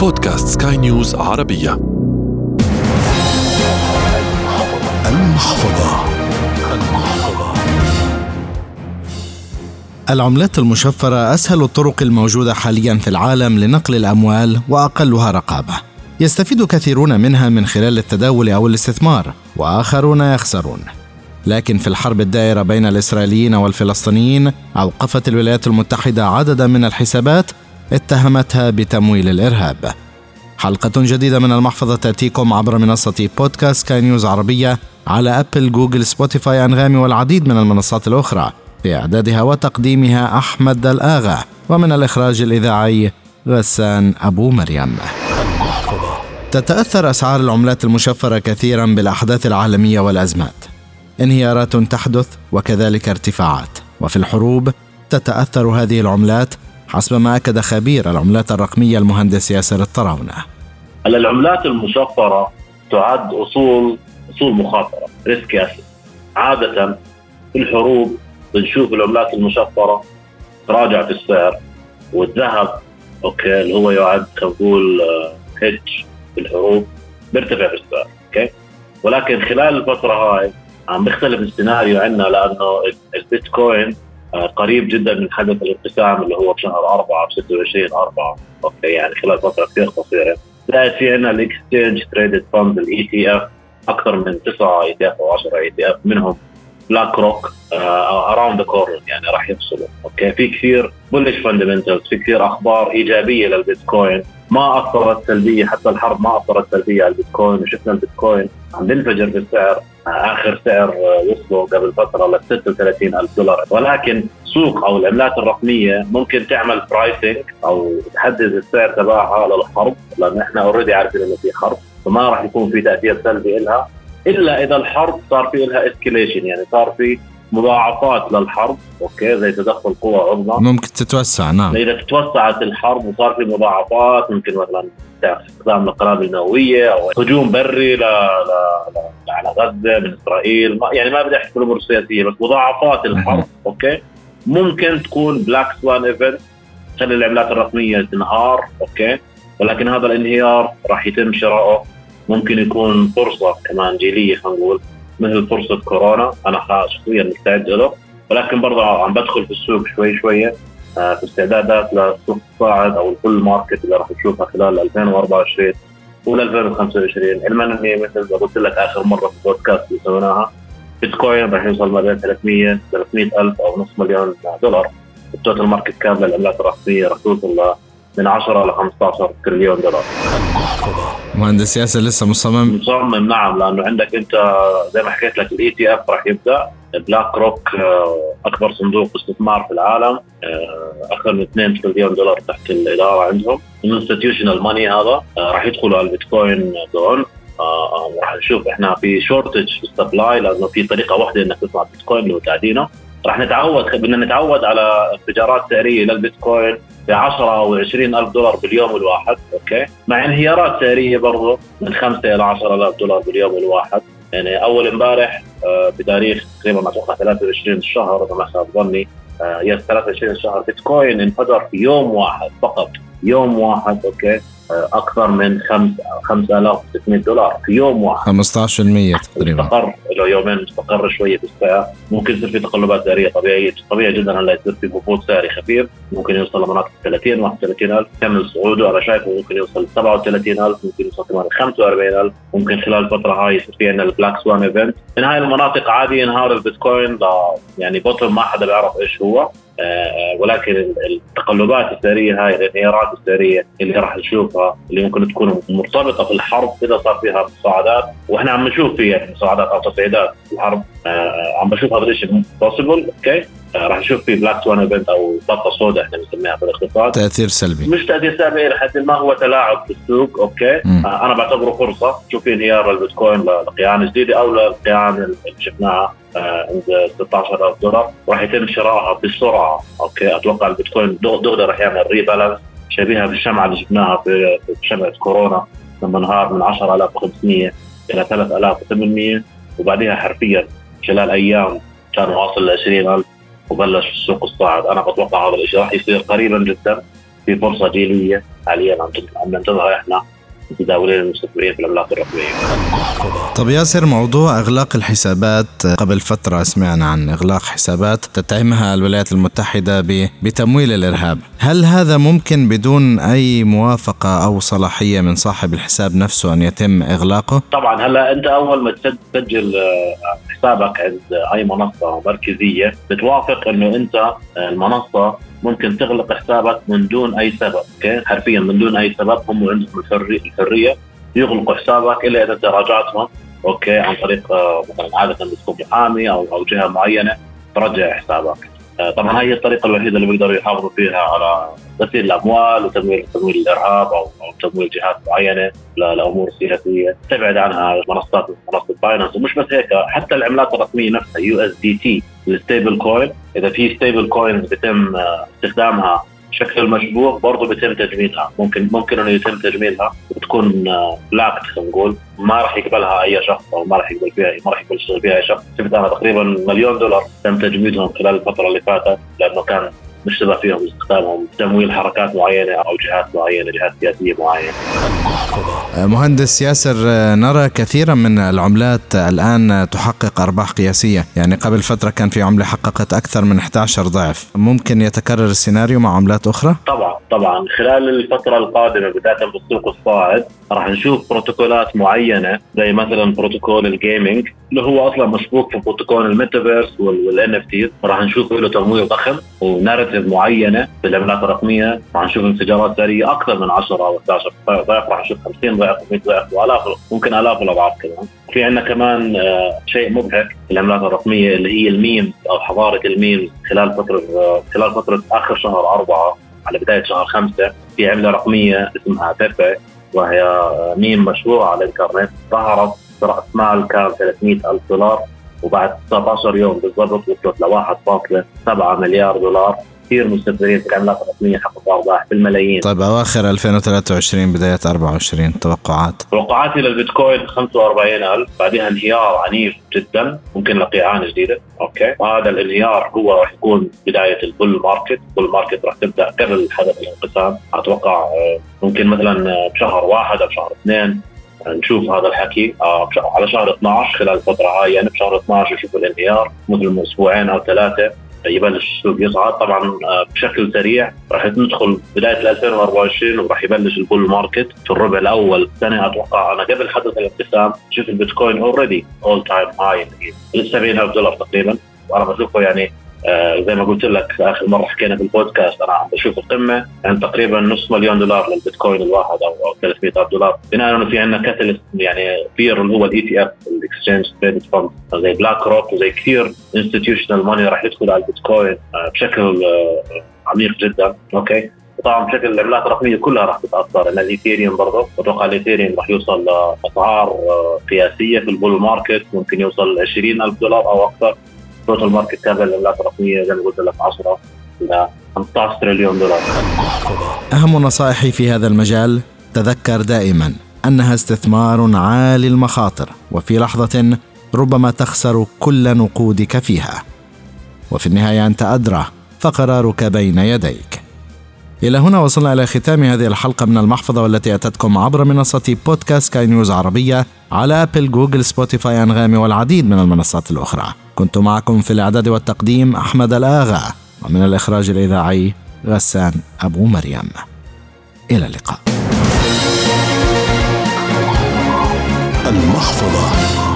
بودكاست سكاي نيوز عربية المحفظة المحفظة العملات المشفرة أسهل الطرق الموجودة حاليا في العالم لنقل الأموال وأقلها رقابة. يستفيد كثيرون منها من خلال التداول أو الاستثمار، وآخرون يخسرون. لكن في الحرب الدائرة بين الإسرائيليين والفلسطينيين أوقفت الولايات المتحدة عددا من الحسابات اتهمتها بتمويل الإرهاب. حلقة جديدة من المحفظة تأتيكم عبر منصة بودكاست سكاي نيوز عربية على أبل جوجل سبوتيفاي أنغامي والعديد من المنصات الأخرى في إعدادها وتقديمها أحمد الآغا. ومن الإخراج الإذاعي غسان أبو مريم. تتأثر أسعار العملات المشفرة كثيرا بالأحداث العالمية والأزمات. انهيارات تحدث وكذلك ارتفاعات. وفي الحروب تتأثر هذه العملات حسب ما أكد خبير العملات الرقمية المهندس ياسر الطراونة. العملات المشفرة تعد أصول أصول مخاطرة risk عادة في الحروب بنشوف العملات المشفرة تراجع في السعر والذهب okay اللي هو يعد نقول hedge في الحروب بيرتفع في السعر okay؟ ولكن خلال الفترة هاي عم بيختلف السيناريو عندنا لأنه البيتكوين آه، قريب جدا من حدث الانقسام اللي هو بشهر 4 ب 26 4 okay يعني خلال فترة كثير قصيرة. زائد في عندنا ال exchange traded fund ال ETF أكثر من 9 ETF أو 10 ETF منهم بلاك روك around the corner يعني راح يفصلوا. okay في كثير bullish fundamentals في كثير أخبار إيجابية للبيتكوين. ما أثرت سلبية حتى الحرب ما أثرت سلبية على البيتكوين وشفنا البيتكوين عم بينفجر بالسعر. آخر سعر وصلوا قبل فترة ل 36 ألف دولار. ولكن سوق أو العملات الرقمية ممكن تعمل pricing أو تحدد السعر تبعها للحرب لأن إحنا already عارفين إنه في حرب فما راح يكون في تأثير سلبي لها إلا إذا الحرب صار في لها escalation يعني صار في مضاعفات للحرب okay زي تدخل قوى عظمى. ممكن تتوسع نعم. إذا تتوسعت الحرب وصار في مضاعفات ممكن مثلا استخدام القنابل النووية أو هجوم بري ل... ل... ل... على غزه من إسرائيل ما يعني ما بدي أحكي في الأمور السياسيه بس مضاعفات الحرب okay؟ ممكن تكون black swan event تخلي العملات الرقمية تنهار okay؟ ولكن هذا الانهيار راح يتم شراؤه. ممكن يكون فرصة كمان جيلية خلينا نقول مثل فرصة كورونا. أنا شخصيا مستعد له. ولكن برضه عم بدخل في السوق شوي شوية آه، في استعدادات للسوق الصاعد أو ال bull market اللي راح نشوفها خلال 2024 وال 2025 علما اني مثل ما قلت لك آخر مرة في البودكاست اللي سويناها بيتكوين راح يوصل ما بين 300 300 ألف أو نص مليون دولار. ال total market cap للعملات الرقميه راح توصل من 10 ل 15 تريليون دولار. مهندس ياسر لسه مصمم؟ مصمم نعم لأنه عندك أنت زي ما حكيت لك ال ETF راح يبدأ. بلاك روك آه، أكبر صندوق استثمار في العالم آه، أكثر من 2 تريليون دولار تحت الإدارة عندهم. institutional money هذا آه، راح يدخلوا على البيتكوين zone راح نشوف إحنا في shortage في ال supply لأنه في طريقة واحدة إنك تطلع بيتكوين اللي هو راح نتعود بدنا نتعود على انفجارات سعرية للبيتكوين ب 10 أو 20 ألف دولار باليوم الواحد okay؟ مع انهيارات سعرية برضه من 5 إلى 10 ألف دولار باليوم الواحد. يعني أول امبارح آه، بتاريخ تقريبا أتوقع 23 الشهر اذا ما خاب ظني آه، yes 23 الشهر بيتكوين انفجر في يوم واحد فقط. يوم واحد okay؟ أكثر من 5600 دولار في يوم واحد. 15% تقريبا. استقر له يومين مستقر شوية في السعر ممكن يصير في تقلبات سعريه طبيعية طبيعي جدا هلا يصير في هبوط سعري خفيف. ممكن يوصل لمناطق 30 31000 كمل صعوده أنا شايفه ممكن يوصل 37000 ممكن يوصل كمان 45000 ممكن خلال الفترة هاي يصير في عندنا ال black swan event. من هاي المناطق عادي ينهار البيتكوين يعني bottom ما حدا بيعرف إيش هو. آه، ولكن التقلبات السعريه هاي الانهيارات السعريه اللي راح نشوفها اللي ممكن تكون مرتبطة في الحرب إذا صار فيها مضاعفات وإحنا عم نشوف فيها مضاعفات أو تصعيدات الحرب. آه، عم بشوف هذا الشيء possible okay آه، راح نشوف في black swan event أو بجعة سوداء إحنا بنسميها في الاختصار تأثير سلبي. مش تأثير سلبي لحد ما هو تلاعب في السوق okay. م. أنا بعتبره فرصة. شوف في انهيار البيتكوين لقيعان جديدة أو للقيعان اللي شفناها عند 16000 دولار. راح يتم شرائها بسرعة okay. أتوقع البيتكوين دغدغة راح يعمل rebalance شبيهة بالشمعة اللي شفناها في شمعة كورونا لما انهار من 10500 إلى 3800 وبعدها حرفيا خلال أيام كان واصل ل 20000 وبلش السوق الصاعد. أنا بتوقع هذا الشيء راح يصير قريبا جدا في فرصة جيلية حاليا عم ننتظرها إحنا. متداولين المستثمرين في العملات الرقمية. طب ياسر موضوع إغلاق الحسابات قبل فترة سمعنا عن إغلاق حسابات تتهمها الولايات المتحدة بتمويل الإرهاب، هل هذا ممكن بدون أي موافقة أو صلاحية من صاحب الحساب نفسه أن يتم إغلاقه؟ طبعا هلا أنت أول ما تسجل آه، حسابك عند أي منصة مركزية بتوافق إنه أنت آه، المنصة ممكن تغلق حسابك من دون أي سبب أوكي؟ حرفيا من دون أي سبب هم عندهم الحرية. يغلقوا حسابك إلا إذا انت راجعتهم okay؟ عن طريق آه، مثلا عادة بتكون محامي أو أو جهة معينة ترجع حسابك. آه، طبعا هي الطريقة الوحيدة اللي بيقدروا يحافظوا فيها على غسيل الأموال وتمويل تمويل الإرهاب أو تمويل جهات معينة لأمور سياسية. تبعد عنها منصات منصة باينانس ومش بس هيك حتى العملات الرقميه نفسها USDT ال stablecoin. إذا في stablecoin بيتم آه، استخدامها بشكل مشبوه برضه بيتم تجميدها ممكن ممكن انه يتم تجميدها وتكون آه، خلينا نقول. ما راح يقبلها أي شخص أو ما راح يقبل فيها ما راح يقبل يشتغل فيها أي شخص. شفت أنا تقريبا مليون دولار تم تجميدهم خلال الفترة اللي فاتت لأنه كان مشتبه فيهم استخدامهم تمويل حركات معينة أو جهات معينة جهات سياسية معينة. مهندس ياسر نرى كثيرا من العملات الآن تحقق أرباح قياسية. يعني قبل فترة كان في عملة حققت أكثر من 11 ضعف. ممكن يتكرر السيناريو مع عملات أخرى؟ طبعا طبعا. خلال الفترة القادمة بداية بالسوق الصاعد راح نشوف بروتوكولات معينة زي مثلا بروتوكول ال gaming اللي هو أصلا مسبوق في بروتوكول الميتافيرس وال NFT راح نشوف له تمويل ضخم و narrative معينة في العملات الرقميه راح نشوف انفجارات سعرية أكثر من 10 أو 11 ضعف راح نشوف 50 ضعف و100 ضعف وآلاف ممكن آلاف الأضعاف كمان. في عندنا كمان آه، شيء مضحك العملات الرقمية اللي هي ال memes أو حضارة ال memes خلال فترة آه، خلال فترة آخر شهر أربعة على بداية شهر خمسة في عملة رقمية اسمها بيبي وهي ميم مشهورة على الإنترنت ظهرت راس مال كان 300 ألف دولار وبعد 19 يوم بالضبط وصلت ل 1.7 مليار دولار. كثير مستثمرين في العملات الرقمية حققوا ارباح بالملايين طيب أواخر 2023 بداية 24 توقعات. توقعاتي للبيتكوين 45000 بعدها انهيار عنيف جدا ممكن لقيعان جديدة. okay. وهذا الانهيار هو راح يكون بداية ال bull market. ال bull market راح تبدأ قبل حدث الانقسام. أتوقع آه، ممكن مثلا بشهر واحد أو بشهر اثنين نشوف هذا الحكي. آه، على شهر 12 خلال الفترة هاي يعني بشهر 12 نشوف الانهيار مثل أسبوعين أو ثلاثة. يبلش السوق يصعد. طبعا آه، بشكل سريع راح ندخل بداية 2024 وراح يبلش ال bull market في الربع الأول سنه أتوقع أنا قبل حدث الانقسام شفت البيتكوين already all time high 70000 دولار تقريبا. وأنا بشوفه يعني آه زي ما قلت لك آخر مرة حكينا في البودكاست أنا عم بشوف القمة يعني تقريبا نص مليون دولار للبيتكوين الواحد أو أو 300 ألف دولار. بناء إنه في عندنا catalyst يعني كبير اللي هو ال ETF ال exchange traded fund زي بلاك روك وزي كثير institutional money راح يدخل على البيتكوين آه بشكل آه عميق جدا. okay؟ طبعا بشكل العملات الرقمية كلها راح تتأثر. لأن الايثيريوم برضه أتوقع الايثيريوم راح يوصل لأسعار آه، قياسية في ال bull market ممكن يوصل 20000 دولار أو أكثر. total market cap الرقميه زي ما قلت لك 10 إلى 15 تريليون دولار. أهم نصائحي في هذا المجال تذكر دائما أنها استثمار عالي المخاطر وفي لحظة ربما تخسر كل نقودك فيها. وفي النهاية أنت أدرى فقرارك بين يديك. إلى هنا وصلنا إلى ختام هذه الحلقة من المحفظة والتي أتتكم عبر منصة بودكاست سكاي نيوز عربية على أبل جوجل سبوتيفاي أنغامي والعديد من المنصات الأخرى. كنت معكم في الإعداد والتقديم أحمد الآغا ومن الإخراج الإذاعي غسان أبو مريم. إلى اللقاء. المحفظة.